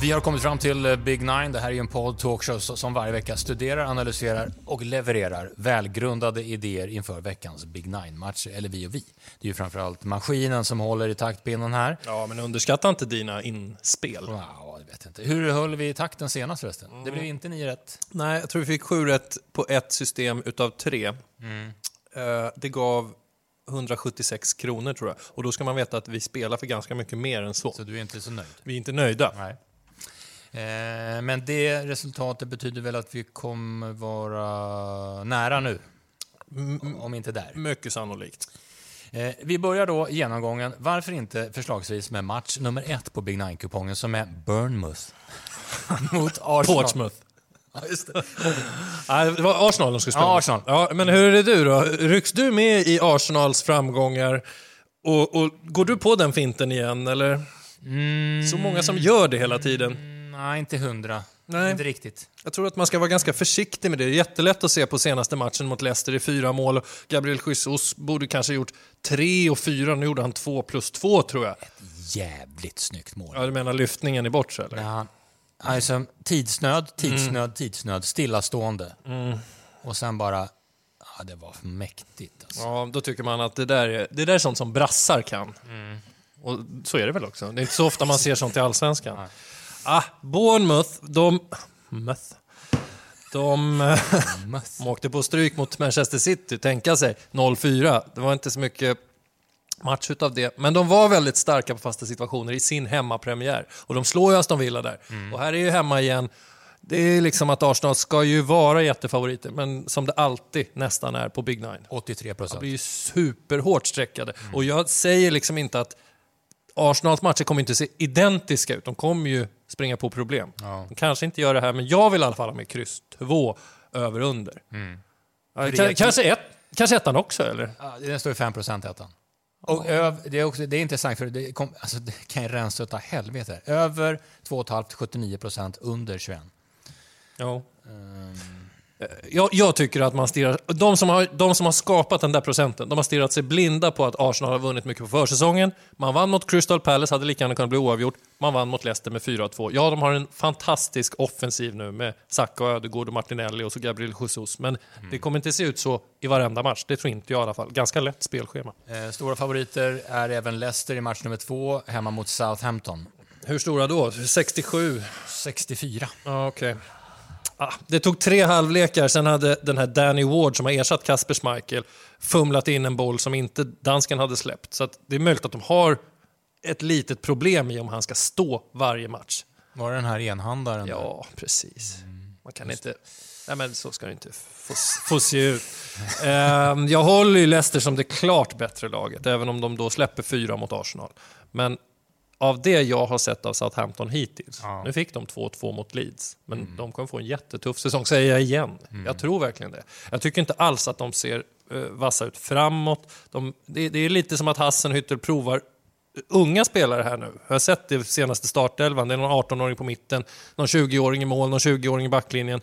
Vi har kommit fram till eh, Big Nine. Det här är ju en podd talkshow som varje vecka studerar, analyserar och levererar välgrundade idéer inför veckans Big Nine-matcher. Eller vi och vi. Det är ju framförallt maskinen som håller i taktpinnen här. Ja, men underskatta inte dina inspel. Ja, det vet jag inte. Hur höll vi takten senast förresten? Det blev inte 9 rätt. Nej, jag tror vi fick sju rätt på ett system utav tre. Eh, Det gav 176 kronor tror jag. Och då ska man veta att vi spelar för ganska mycket mer än så. Så du är inte så nöjd? Vi är inte nöjda. Nej. Eh, men det resultatet betyder väl att vi kommer vara nära nu? Om inte där. Mycket sannolikt. Eh, vi börjar då genomgången, varför inte förslagsvis med match nummer ett på Big Nine-kupongen som är Bournemouth mot Arsenal. Portsmouth. Nej, det var Arsenal de skulle spela. Ja, Arsenal. Ja, men hur är det du då? Rycks du med i Arsenals framgångar? Och, och går du på den finten igen, eller? Så många som gör det hela tiden. Mm, Nej, inte hundra. Nej. Inte riktigt. Jag tror att man ska vara ganska försiktig med det. Det är jättelätt att se på senaste matchen mot Leicester i fyra mål. Gabriel Jesus borde kanske gjort tre och fyra. Nu gjorde han två plus två, tror jag. Jävligt snyggt mål. Ja, du menar lyftningen i bortre, eller? Ja, alltså, tidsnöd, tidsnöd, tidsnöd, stillastående. Och sen bara, ja, det var för mäktigt. Alltså. Ja, då tycker man att det där är, det där är sånt som brassar kan. Och så är det väl också. Det är inte så ofta man ser sånt i Allsvenskan. Ah, Bournemouth, de... Möth. De, de åkte på stryk mot Manchester City, tänka sig. 0-4. Det var inte så mycket match utav det. Men de var väldigt starka på fasta situationer i sin hemmapremiär. Och de slår ju Aston Villa där. Och här är ju hemma igen. Det är liksom att Arsenal ska ju vara jättefavoriter, men som det alltid nästan är på Big Nine. 83 De procent. blir ju superhårt streckade. Och jag säger liksom inte att Arsenals matcher kommer inte se identiska ut. De kommer ju springa på problem. Ja. De kanske inte gör det här, men jag vill i alla fall ha med kryss 2 över under. Ja, ka- är- kanske, ett, kanske ettan också, eller? Ja, den står i 5 procent ettan. Och öv, det, är också, det är intressant, för det, kom, alltså, det kan ju rensa utav helvete. Över 2,5 79 procent, under 21. Ja. Jag, jag tycker att man stirrar... De som, har, de som har skapat den där procenten, de har stirrat sig blinda på att Arsenal har vunnit mycket på försäsongen. Man vann mot Crystal Palace, hade lika gärna kunnat bli oavgjort. Man vann mot Leicester med 4-2. Ja, de har en fantastisk offensiv nu med Saka, och Ödegård och Martinelli och så Gabriel Jesus. Men det kommer inte se ut så i varenda match. Det tror inte jag i alla fall. Ganska lätt spelschema. Eh, stora favoriter är även Leicester i match nummer två, hemma mot Southampton. Hur stora då? 67? 64. Ja, okej. Ah, det tog tre halvlekar, sen hade den här Danny Ward som har ersatt Kasper Schmeichel fumlat in en boll som inte dansken hade släppt. Så det är möjligt att de har ett litet problem i om han ska stå varje match. Var det den här enhandaren? Ja, precis. Man kan inte... Nej, men så ska det inte få, få se ut. Ehm, jag håller ju Leicester som det klart bättre laget, även om de då släpper fyra mot Arsenal. Men av det jag har sett av Southampton hittills, Ja. nu fick de 2-2 mot Leeds, men de kommer få en jättetuff säsong, säger jag igen. Jag tror verkligen det. Jag tycker inte alls att de ser uh, vassa ut framåt. De, det, det är lite som att Hassenhüttel provar unga spelare här nu. Jag har sett det senaste startelvan. Det är någon 18-åring på mitten, någon 20-åring i mål, någon 20-åring i backlinjen.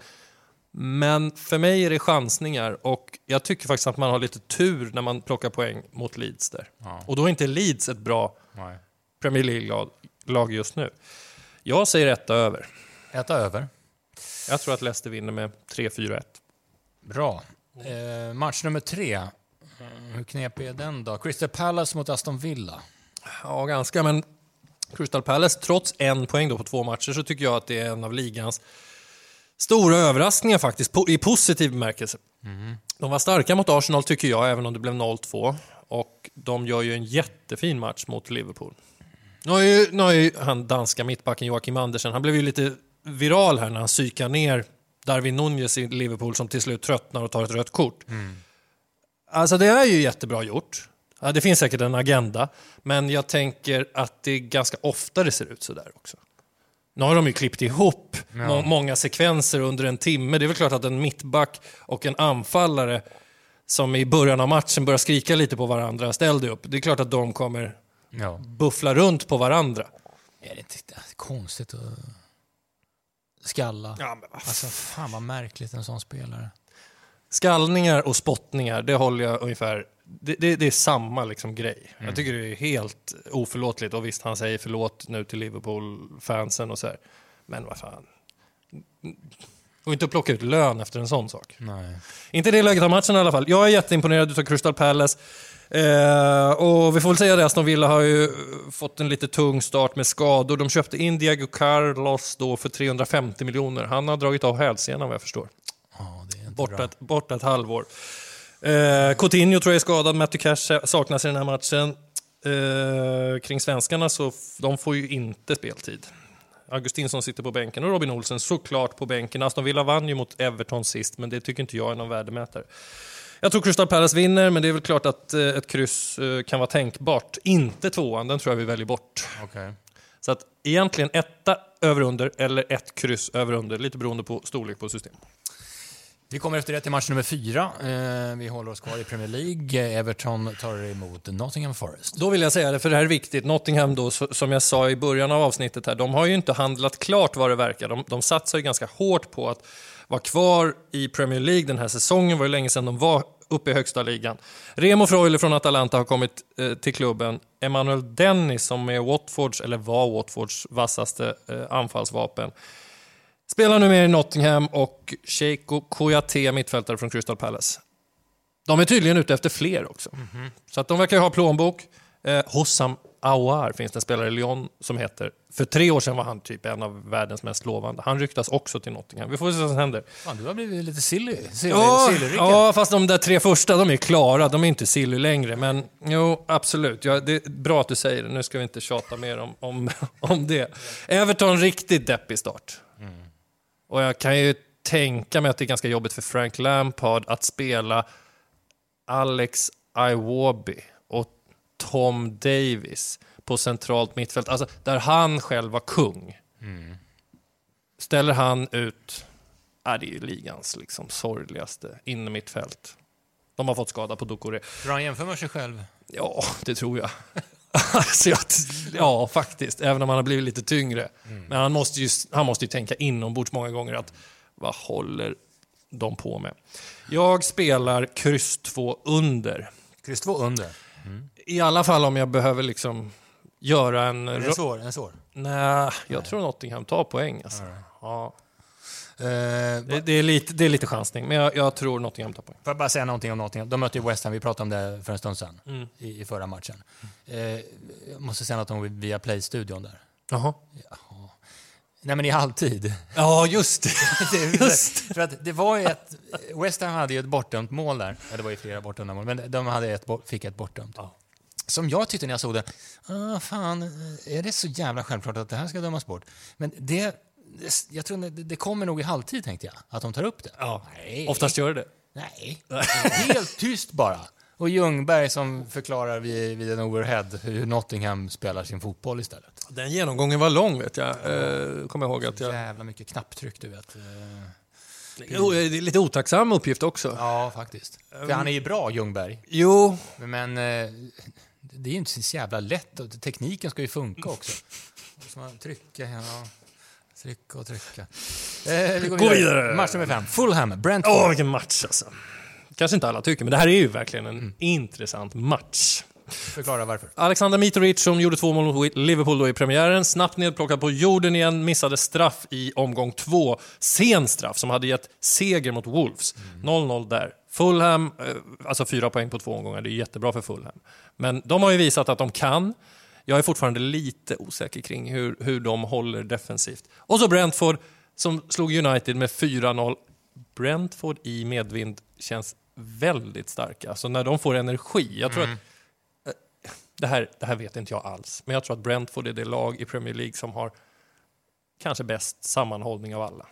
Men för mig är det chansningar och jag tycker faktiskt att man har lite tur när man plockar poäng mot Leeds där. Ja. Och då är inte Leeds ett bra Nej. Premier League-lag just nu. Jag säger etta över. Äta över. Jag tror att Leicester vinner med 3-4-1. Bra. Eh, match nummer tre. Eh, Hur knepig är den då? Crystal Palace mot Aston Villa. Ja, ganska, men Crystal Palace, trots en poäng då på två matcher, så tycker jag att det är en av ligans stora överraskningar faktiskt, i positiv bemärkelse. De var starka mot Arsenal tycker jag, även om det blev 0-2. Och de gör ju en jättefin match mot Liverpool. Nu har ju, nu har ju han danska mittbacken Joakim Andersen, han blev ju lite viral här när han psykar ner Darwin Nunez i Liverpool som till slut tröttnar och tar ett rött kort. Alltså det är ju jättebra gjort. Ja, det finns säkert en agenda, men jag tänker att det är ganska ofta det ser ut så där också. Nu har de ju klippt ihop må- många sekvenser under en timme. Det är väl klart att en mittback och en anfallare som i början av matchen börjar skrika lite på varandra, ställ dig upp. Det är klart att de kommer Ja. buffla runt på varandra. Är det inte det är konstigt att skalla? Ja, men Alltså, fan vad märkligt en sån spelare. Skallningar och spottningar, det håller jag ungefär... Det, det, det är samma liksom grej. Jag tycker det är helt oförlåtligt. Och visst, han säger förlåt nu till Liverpool-fansen och så här. Men vad fan. Och inte plocka ut lön efter en sån sak. Nej. Inte det läget av matchen i alla fall. Jag är jätteimponerad av Crystal Palace. Eh, och vi får väl säga det, Aston Villa har ju fått en lite tung start med skador. De köpte in Diego Carlos då för 350 miljoner. Han har dragit av hälsenan vad jag förstår. Ja, Borta ett, borta ett halvår. Eh, Coutinho tror jag är skadad, Matthew Cash saknas i den här matchen. Eh, kring svenskarna så de får ju inte speltid. Augustinsson sitter på bänken och Robin Olsen såklart på bänken. Aston Villa vann ju mot Everton sist, men det tycker inte jag är någon värdemätare. Jag tror Crystal Palace vinner, men det är väl klart att eh, ett kryss eh, kan vara tänkbart. Inte tvåan, den tror jag vi väljer bort. Okej. Så att egentligen etta över under eller ett kryss över under, lite beroende på storlek på system. Vi kommer efter det till match nummer fyra. Eh, vi håller oss kvar i Premier League. Everton tar emot Nottingham Forest. Då vill jag säga det, för det här är viktigt. Nottingham då, som jag sa i början av avsnittet här, de har ju inte handlat klart vad det verkar. De, de satsar ju ganska hårt på att vara kvar i Premier League den här säsongen. Det var ju länge sedan de var uppe i högsta ligan. Remo Freuler från Atalanta har kommit eh, till klubben. Emmanuel Dennis som är Watfords, eller var Watfords vassaste eh, anfallsvapen. Spelar nu med i Nottingham och Sheiko Kouyaté, mittfältare från Crystal Palace. De är tydligen ute efter fler också. Så att de verkar ha plånbok. Eh, Hossam Aouar finns det en spelare i Lyon som heter. För tre år sedan var han typ en av världens mest lovande. Han ryktas också till Nottingham. Vi får se vad som händer. Fan, du har blivit lite silly. silly Ja, silly ja, fast de där tre första de är klara. De är inte silly längre. Men jo, absolut. Ja, det är bra att du säger det. Nu ska vi inte tjata mer om, om, om det. Everton, riktigt deppig start. Och jag kan ju tänka mig att det är ganska jobbigt för Frank Lampard att spela Alex Iwobi och Tom Davis på centralt mittfält. Alltså, där han själv var kung. Ställer han ut Ja, det är ju ligans liksom sorgligaste innermittfält. De har fått skada på Dokore. Hur han jämför med sig själv? Ja, det tror jag. alltså, jag. Ja, faktiskt. Även om han har blivit lite tyngre. Men han måste, ju, han måste ju tänka inombords många gånger att vad håller de på med? Jag spelar kryss 2 under. Kryss 2 under. I alla fall om jag behöver liksom göra en... Är svår. Är svår. Nej, jag tror Nottingham tar poäng. Alltså. Ja. Eh, Det, det, är lite, det är lite chansning, men jag, jag tror Nottingham tar poäng. Får jag bara säga någonting om Nottingham? De mötte ju West Ham, vi pratade om det för en stund sedan, Mm. i, i förra matchen. Eh, jag måste säga något om via Play-studion där. Jaha. Nej men i halvtid. Ja, just det. Det- för att det var ju ett, West Ham hade ju ett bortdömt mål där. Ja, det var ju flera bortdömda mål, men de hade ett, fick ett bortdömt. Som jag tyckte när jag såg det, ah, fan, är det så jävla självklart att det här ska dömas bort? Men det jag tror det, det kommer nog i halvtid tänkte jag, att de tar upp det. Ja, Nej. oftast gör det det. Nej, helt tyst bara. Och Ljungberg som förklarar vid, vid en overhead hur Nottingham spelar sin fotboll istället. Den genomgången var lång, vet jag. Eh, kommer ihåg att jag... Jävla mycket knapptryck, du vet. Eh, Jo, det är lite otacksam uppgift också. Ja, faktiskt. För han är ju bra, Ljungberg. Jo, Men eh, det är ju inte så jävla lätt. Tekniken ska ju funka också. Så man trycka, ja. Trycka och trycka. Eh, vi går Gå vidare. Match nummer fem. Fulham, Brentford. åh vilken match alltså. Kanske inte alla tycker, men det här är ju verkligen en intressant match. Förklara varför. Alexander Mitrovic som gjorde två mål mot Liverpool då i premiären, snabbt nedplockad på jorden igen, missade straff i omgång två. Sen straff som hade gett seger mot Wolves. 0-0 där. Fulham, eh, alltså fyra poäng på två omgångar, det är jättebra för Fulham. Men de har ju visat att de kan. Jag är fortfarande lite osäker kring hur, hur de håller defensivt. Och så Brentford som slog United med 4-0. Brentford i medvind känns väldigt starka. Så när de får energi, jag tror att det här, det här vet inte jag alls, men jag tror att Brentford är det lag i Premier League som har kanske bäst sammanhållning av alla.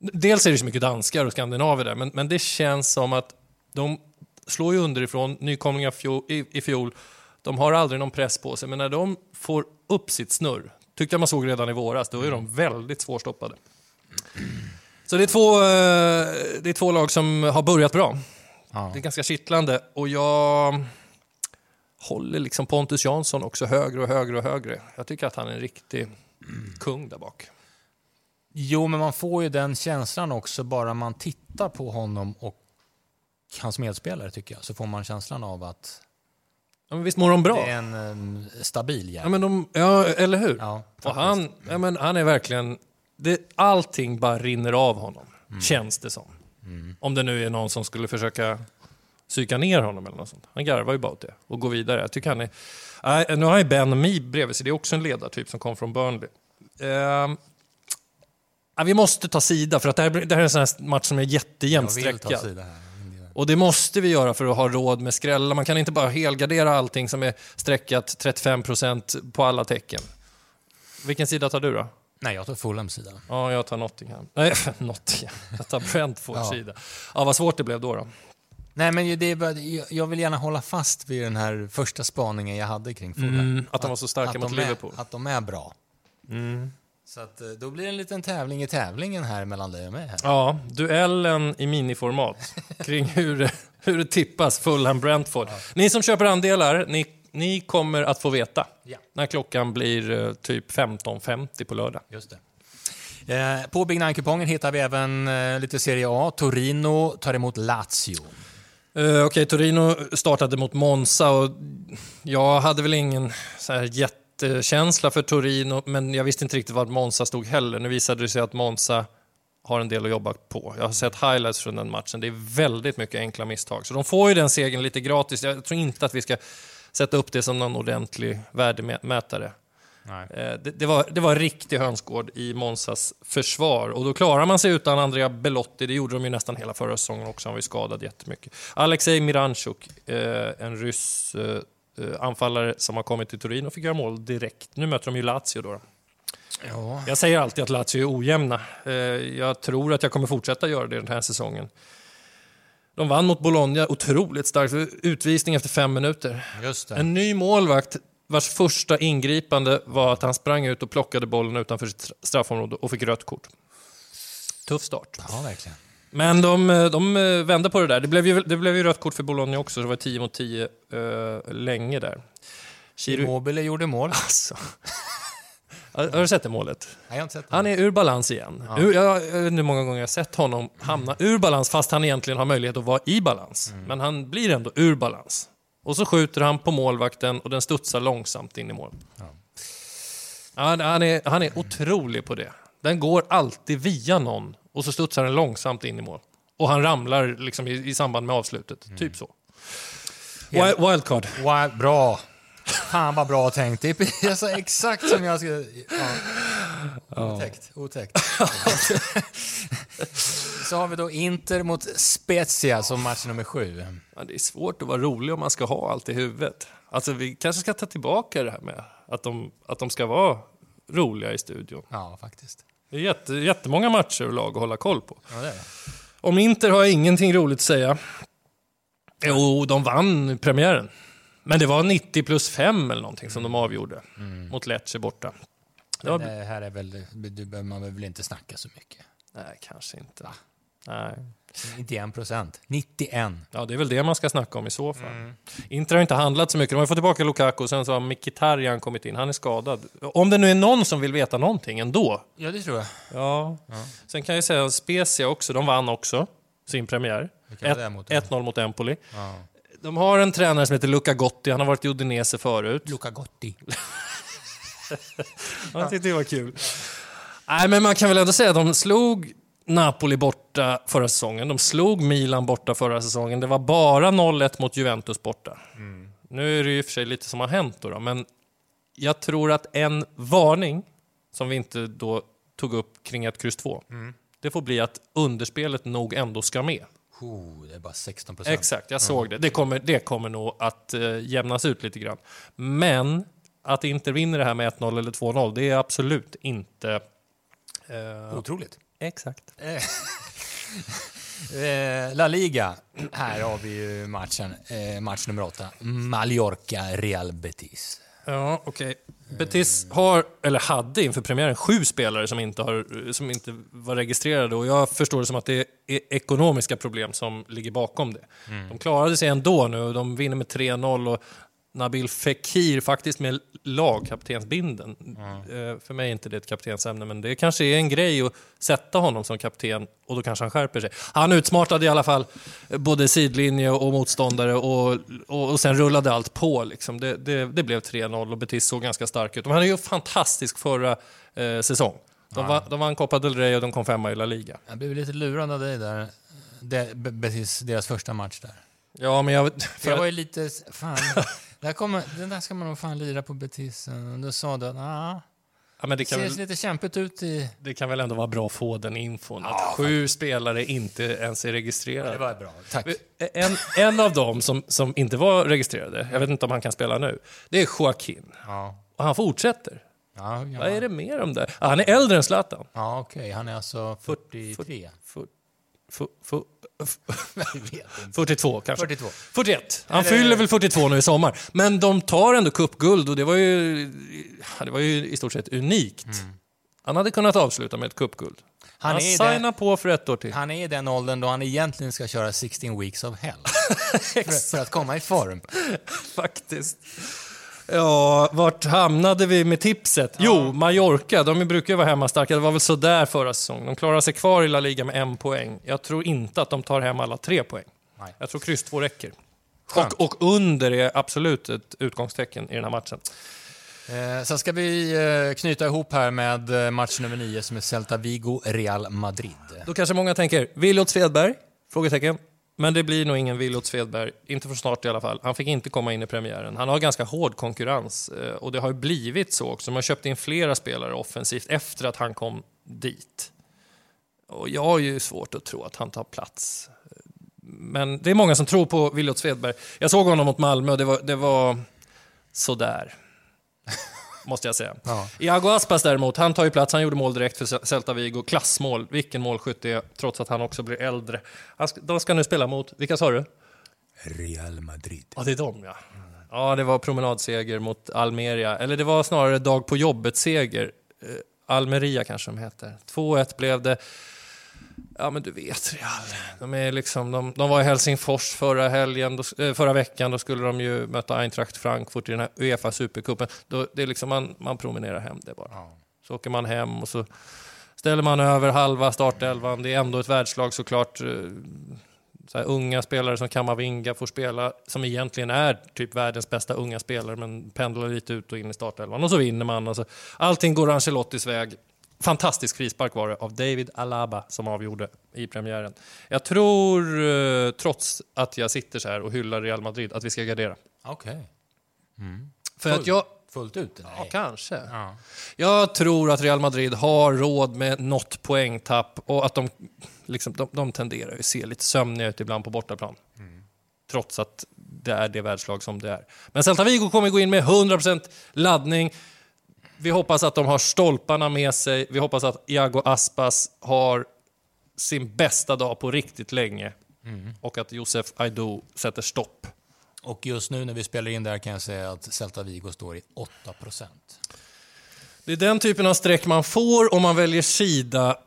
Dels är det så mycket danskar och skandinaver där, men, men det känns som att de slår ju underifrån, nykomlingar i, i fjol, de har aldrig någon press på sig, men när de får upp sitt snurr, tyckte jag man såg redan i våras, då är de väldigt svårstoppade. Så det är två, eh, det är två lag som har börjat bra. Ja. Det är ganska kittlande och jag håller liksom Pontus Jansson också högre och högre och högre. Jag tycker att han är en riktig kung där bak. Jo, men man får ju den känslan också bara man tittar på honom och hans medspelare tycker jag. Så får man känslan av att Ja, men visst mår de bra? det är en em, stabil Ja, jävel. men de, ja, eller hur? Ja, och han, ja, men han är verkligen det, allting bara rinner av honom, känns det som. Om det nu är någon som skulle försöka psyka ner honom eller något sånt. Han garvar ju bara åt det och går vidare. Jag tycker han är... Nej, nu har jag Ben Mee bredvid sig, det är också en ledartyp som kom från Burnley. Ja, vi måste ta sida, för att det här, det här är en sån match som är jättejämnt Jag Och det måste vi göra för att ha råd med skrällar. Man kan inte bara helgardera allting som är streckat 35% på alla tecken. Vilken sida tar du då? Nej, jag tar Fulhams sida. Ja, jag tar Nottingham. Nej, Nottingham. Jag tar Brentfords Ja. sida. Ja, vad svårt det blev då. då. Nej, men det är bara, jag- vill gärna hålla fast vid den här första spaningen jag hade kring Fulham. Mm, att de var så starka att mot de Liverpool. Är, att de är bra. Så att, eh, då blir det en liten tävling i tävlingen här mellan dig och mig. Här. Ja, duellen i miniformat kring hur, hur det tippas Fulham-Brentford. Ni som köper andelar, ni, ni kommer att få veta Ja. när klockan blir eh, typ 15.50 på lördag. Just det. Eh, på Big Nine-kupongen hittar vi även lite Serie A. Torino tar emot Lazio. Uh, Okej, Torino startade mot Monza och jag hade väl ingen så här jättekänsla för Torino, men jag visste inte riktigt vad Monza stod heller. Nu visade det sig att Monza har en del att jobba på. Jag har sett highlights från den matchen. Det är väldigt mycket enkla misstag. Så de får ju den segern lite gratis. Jag tror inte att vi ska sätta upp det som någon ordentlig värdemätare. Eh, Det, det, var, det var riktig hönsgård i Monsas försvar och då klarar man sig utan Andrea Belotti. Det gjorde de ju nästan hela förra säsongen också. Han var ju skadad jättemycket. Alexej Miranchuk, eh, en ryss eh, anfallare som har kommit till Turin och fick göra mål direkt. Nu möter de ju Lazio då. Ja. Jag säger alltid att Lazio är ojämna. Eh, Jag tror att jag kommer fortsätta göra det den här säsongen. De vann mot Bologna otroligt starkt. Utvisning efter fem minuter. En ny målvakt vars första ingripande var att han sprang ut och plockade bollen utanför sitt straffområde och fick rött kort. Tuff start. Ja, verkligen. Men de, eh, de eh, vände på det där. Det blev ju, det blev ju rött kort för Bologna också, så det var 10 mot 10 uh, länge där. Chiru... Immobile gjorde mål. Alltså. Har har du sett det målet? Nej, jag har inte sett det. Han är ur balans igen. Ur, jag, jag vet inte hur många gånger jag har sett honom hamna ur balans fast han egentligen har möjlighet att vara i balans. Men han blir ändå ur balans. Och så skjuter han på målvakten och den studsar långsamt in i mål. Ja. Han, han, är, han är otrolig på det. Den går alltid via någon och så studsar den långsamt in i mål. Och han ramlar liksom i, i samband med avslutet. Typ så. Wild, wildcard. Wow, bra. Fan vad bra tänkt. Det är alltså exakt som jag skulle... Ja. Otäckt. Otäckt. Så har vi då Inter mot Spezia som match nummer sju. Ja, det är svårt att vara rolig om man ska ha allt i huvudet. Alltså, vi kanske ska ta tillbaka det här med att de, att de ska vara roliga i studion. Ja, faktiskt. Det är jätte, jättemånga matcher och lag att hålla koll på. Ja, det är det. Om Inter har jag ingenting roligt att säga. Jo, de vann premiären. Men det var 90 plus 5 eller någonting som de avgjorde mot Lecce borta. Det var, det här är väl... Du behöver man väl inte snacka så mycket. nej, kanske inte. Nej. 91 procent. 91. Ja, det är väl det man ska snacka om i så fall. Inter har inte handlat så mycket. De har fått tillbaka Lukaku, sen så har Mkhitaryan kommit in. Han är skadad. Om det nu är någon som vill veta någonting ändå. Ja, det tror jag. Ja. Sen kan jag säga att Spezia också, de vann också sin premiär. Vilka var det mot? 1-0 mot Empoli. Ja. De har en tränare som heter Luca Gotti, han har varit i Udinese förut. Luca Gotti. Jag tyckte det var kul. Nej, men man kan väl ändå säga att de slog Napoli borta förra säsongen. De slog Milan borta förra säsongen. Det var bara 0-1 mot Juventus borta. Nu är det ju i och för sig lite som har hänt då, då, men jag tror att en varning som vi inte då tog upp kring ett kryss 2, det får bli att underspelet nog ändå ska med. Oh, det är bara 16 procent. Exakt, jag såg det. Det kommer, det kommer nog att eh, jämnas ut lite grann. Men att inte vinner det här med 1-0 eller 2-0, det är absolut inte... Eh, Otroligt. Exakt. Eh, La Liga. Här har vi ju matchen. Eh, match nummer åtta. Mallorca-Real Betis. Ja, okej. Betis har, eller hade inför premiären, sju spelare som inte, har, som inte var registrerade och jag förstår det som att det är ekonomiska problem som ligger bakom det. De klarade sig ändå nu, de vinner med 3-0 och Nabil Fekir faktiskt med lagkaptensbinden. Eh, För mig är inte det ett kaptensämne, men det kanske är en grej att sätta honom som kapten och då kanske han skärper sig. Han utsmartade i alla fall både sidlinje och motståndare och, och, och sen rullade allt på. Liksom. Det, det, det blev 3-0 och Betis såg ganska stark ut. De hade ju fantastisk förra eh, säsong. De, vann, de vann Copa del Rey och de kom femma i La Liga. Jag blev lite lurad av dig där. Det, Betis, deras första match där. Ja, men jag... För jag var ju lite... Fan, där kommer, den där ska man nog fan lira på betisen. Eh, Då sa du att nah, ja, det kan ser väl, lite kämpigt ut i... Det kan väl ändå vara bra att få den infon. Att ja, sju fan. spelare inte ens är registrerade. Ja, det var bra, tack. Eh, en, en av dem som, som inte var registrerade, jag vet inte om han kan spela nu, det är Joaquin. Ja. Och han fortsätter. Ja, Vad är det mer om det? Ah, han är äldre än Zlatan. Ja, okej. Okay. Han är alltså 43. 40, 40, 42 kanske. 42. 41. Han Eller... fyller väl 42 nu i sommar. Men de tar ändå cupguld och det var ju, det var ju i stort sett unikt. Mm. Han hade kunnat avsluta med ett cupguld. Han, han signar på för ett år till. Han är i den åldern då han egentligen ska köra 16 weeks of hell. för, för att komma i form. Faktiskt. Ja, vart hamnade vi med tipset? Jo, Mallorca. De brukar ju vara hemmastarka. Det var väl sådär förra säsongen. De klarar sig kvar i La Liga med en poäng. Jag tror inte att de tar hem alla tre poäng. Nej. Jag tror kryss två räcker. Och, och under är absolut ett utgångstecken i den här matchen. Eh, sen ska vi eh, knyta ihop här med eh, match nummer 9 som är Celta Vigo-Real Madrid. Då kanske många tänker, Williot Svedberg? Frågetecken. Men det blir nog ingen Williot Svedberg, inte för snart i alla fall. Han fick inte komma in i premiären. Han har ganska hård konkurrens eh, och det har ju blivit så också. De har köpt in flera spelare offensivt efter att han kom dit. Och jag har ju svårt att tro att han tar plats. Men det är många som tror på Williot Svedberg. Jag såg honom mot Malmö och det var, det var sådär. Måste jag säga. Ja. Iago Aspas däremot, han tar ju plats. Han gjorde mål direkt för Celta Vigo. Klassmål. Vilken målskytt det är, trots att han också blir äldre. Ska, de ska nu spela mot, vilka sa du? Real Madrid. Ja, det är de ja. Ja, det var promenadseger mot Almeria. Eller det var snarare dag på jobbet-seger. Eh, Almeria kanske de heter. 2-1 blev det. Ja, men du vet Real. De, är liksom, de, de var i Helsingfors förra, helgen, då, eh, förra veckan. Då skulle de ju möta Eintracht Frankfurt i den här Uefa Supercupen. Då, det är liksom man, man promenerar hem det bara. Ja. Så åker man hem och så ställer man över halva startelvan. Det är ändå ett världslag såklart. Eh, Så här, unga spelare som Kamavinga får spela, som egentligen är typ världens bästa unga spelare, men pendlar lite ut och in i startelvan. Och så vinner man. Och så, allting går Ancelottis väg. Fantastisk frispark var det av David Alaba som avgjorde i premiären. Jag tror, eh, trots att jag sitter så här och hyllar Real Madrid, att vi ska gardera. Okej. För att jag... Fullt ut? Ja, Nej. kanske. Ja. Jag tror att Real Madrid har råd med något poängtapp och att de, liksom, de, de tenderar att se lite sömniga ut ibland på bortaplan. Trots att det är det världslag som det är. Men Celta Vigo kommer gå in med 100% laddning. Vi hoppas att de har stolparna med sig. Vi hoppas att Iago Aspas har sin bästa dag på riktigt länge. Och att Josef Aido sätter stopp. Och just nu när vi spelar in där kan jag säga att Celta Vigo står i 8% Det är den typen av streck man får om man väljer sida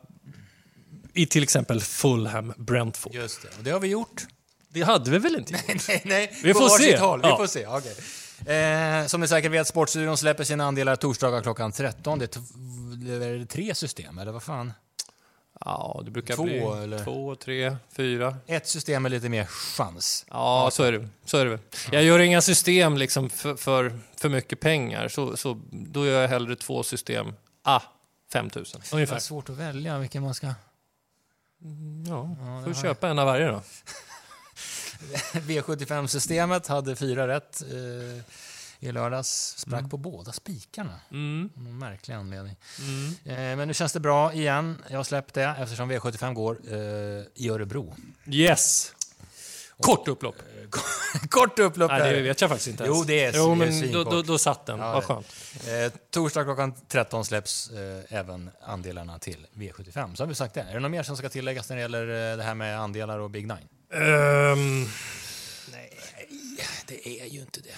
i till exempel Fulham Brentford. Just det, och det har vi gjort. Det hade vi väl inte? nej, nej. Vi på får se. Håll. Vi Ja. får se. okej. Eh, som ni säkert vet, Sportstudion släpper sina andelar torsdagar klockan 13. Det är, det är tre system, eller vad fan? Ja, det brukar Två, bli eller? två, tre, fyra. Ett system med lite mer chans. Ja, så är det. Så är det. väl. Jag gör inga system liksom för, för, för mycket pengar. Så, så, då gör jag hellre två system. Ah, 5000 Det är ungefär. svårt att välja vilken man ska... Ja, Ja, får köpa en av varje då. V75-systemet hade fyra rätt eh, i lördags. Sprack på båda spikarna. Mm. Märklig anledning. Mm. Eh, men nu känns det bra igen. Jag har släppt det eftersom V75 går eh, i Örebro. Yes! Kort upplopp. Kort upplopp Nej, det vet jag faktiskt inte ens. Jo, det är- jo, det är men då, då, då satt den. Ja, Vad skönt. Eh, torsdag klockan 13 släpps eh, även andelarna till V75. Så har vi sagt det. Är det något mer som ska tilläggas när det gäller eh, det här med andelar och Big Nine? Ehm, Nej, det är ju inte det.